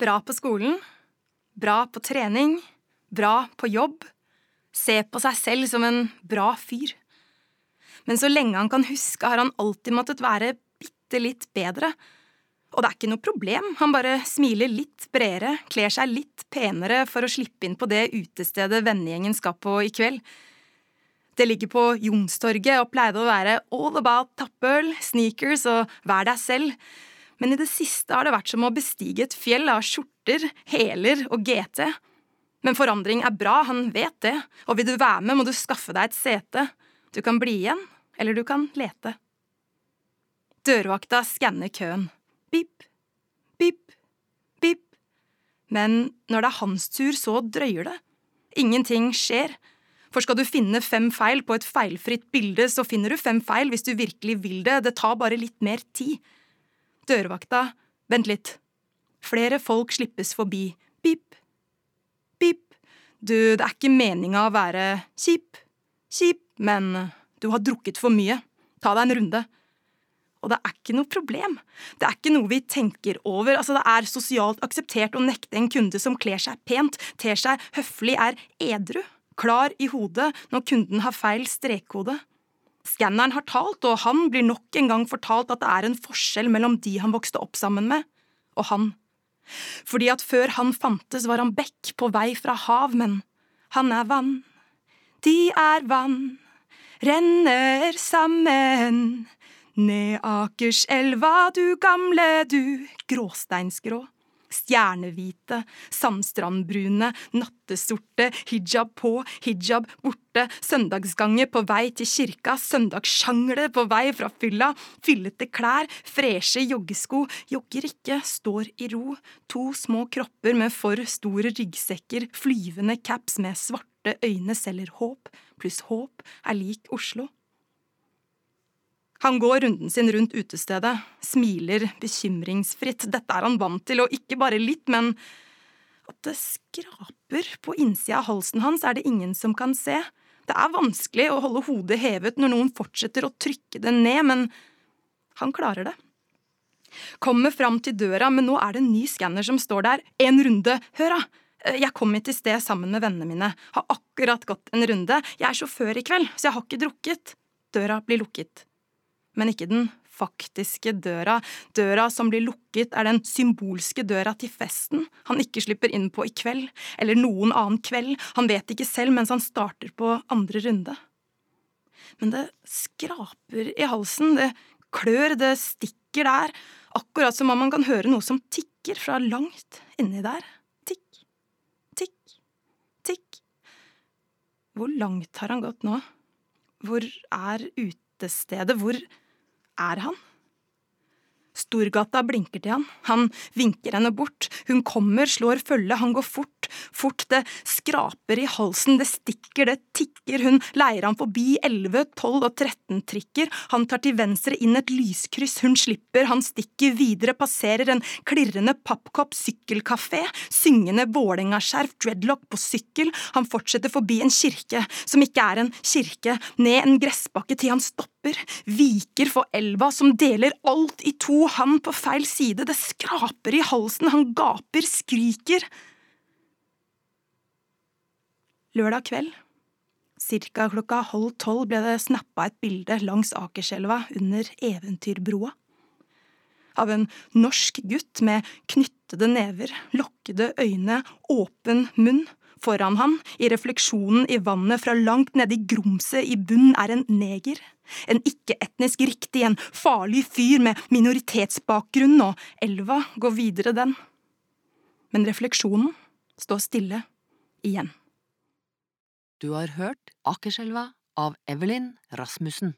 Bra på skolen, bra på trening, bra på jobb. Se på seg selv som en bra fyr. Men så lenge han kan huske, har han alltid måttet være bitte litt bedre. Og det er ikke noe problem, han bare smiler litt bredere, kler seg litt penere for å slippe inn på det utestedet vennegjengen skal på i kveld. Det ligger på Jonstorget og pleide å være all about tappøl, sneakers og vær deg selv. Men i det siste har det vært som å bestige et fjell av skjorter, hæler og GT. Men forandring er bra, han vet det, og vil du være med, må du skaffe deg et sete. Du kan bli igjen, eller du kan lete. Dørvakta skanner køen. Pip, pip, pip. Men når det er hans tur, så drøyer det. Ingenting skjer. For skal du finne fem feil på et feilfritt bilde, så finner du fem feil hvis du virkelig vil det, det tar bare litt mer tid. Dørvakta, vent litt. Flere folk slippes forbi. Pip, pip. Du, det er ikke meninga å være kjip, kjip, men du har drukket for mye. Ta deg en runde. Og det er ikke noe problem. Det er ikke noe vi tenker over. Altså, det er sosialt akseptert å nekte en kunde som kler seg pent, ter seg høflig, er edru klar i hodet når kunden har feil strekkode. Skanneren har talt, og han blir nok en gang fortalt at det er en forskjell mellom de han vokste opp sammen med, og han. Fordi at før han fantes, var han bekk på vei fra hav, men han er vann. De er vann, renner sammen. Ned Akerselva, du gamle du, gråsteinsgrå stjernehvite, sandstrandbrune, nattesorte, hijab på, hijab borte, søndagsganger på vei til kirka, søndagssjangle på vei fra fylla, fyllete klær, freshe joggesko, jogger ikke, står i ro, to små kropper med for store ryggsekker, flyvende caps med svarte øyne selger håp, pluss håp er lik Oslo. Han går runden sin rundt utestedet, smiler bekymringsfritt. Dette er han vant til, og ikke bare litt, men at det skraper på innsida av halsen hans, er det ingen som kan se. Det er vanskelig å holde hodet hevet når noen fortsetter å trykke det ned, men han klarer det. Kommer fram til døra, men nå er det en ny skanner som står der. En runde, hør da! Jeg kom hit i sted sammen med vennene mine, har akkurat gått en runde. Jeg er sjåfør i kveld, så jeg har ikke drukket. Døra blir lukket men ikke den faktiske døra. Døra som blir lukket, er den symbolske døra til festen han ikke slipper inn på i kveld, eller noen annen kveld, han vet ikke selv mens han starter på andre runde. Men det skraper i halsen, det klør, det stikker der, akkurat som om man kan høre noe som tikker fra langt inni der. Tikk, tikk, tikk. Hvor langt har han gått nå? Hvor er utestedet? Hvor er han? Storgata blinker til han, han vinker henne bort, hun kommer, slår følge, han går fort, fort, det skraper i halsen, det stikker, det tikker, hun leier ham forbi 11, 12 og 13 trikker, han tar til venstre inn et lyskryss, hun slipper, han stikker videre, passerer en klirrende pappkopp, sykkelkafé, syngende Vålerenga-skjerf, dreadlock på sykkel, han fortsetter forbi en kirke, som ikke er en kirke, ned en gressbakke til han stopper, viker for elva som deler alt i to, han på feil side, det skraper i halsen, han gaper, skriker. Lørdag kveld, cirka klokka halv tolv, ble det snappa et bilde langs Akerselva under Eventyrbroa. Av en norsk gutt med knyttede never, lokkede øyne, åpen munn. Foran han, i refleksjonen i vannet fra langt nede i grumset i bunnen, er en neger. En ikke-etnisk riktig, en farlig fyr med minoritetsbakgrunn, og elva går videre, den. Men refleksjonen står stille igjen. Du har hørt Akerselva av Evelyn Rasmussen.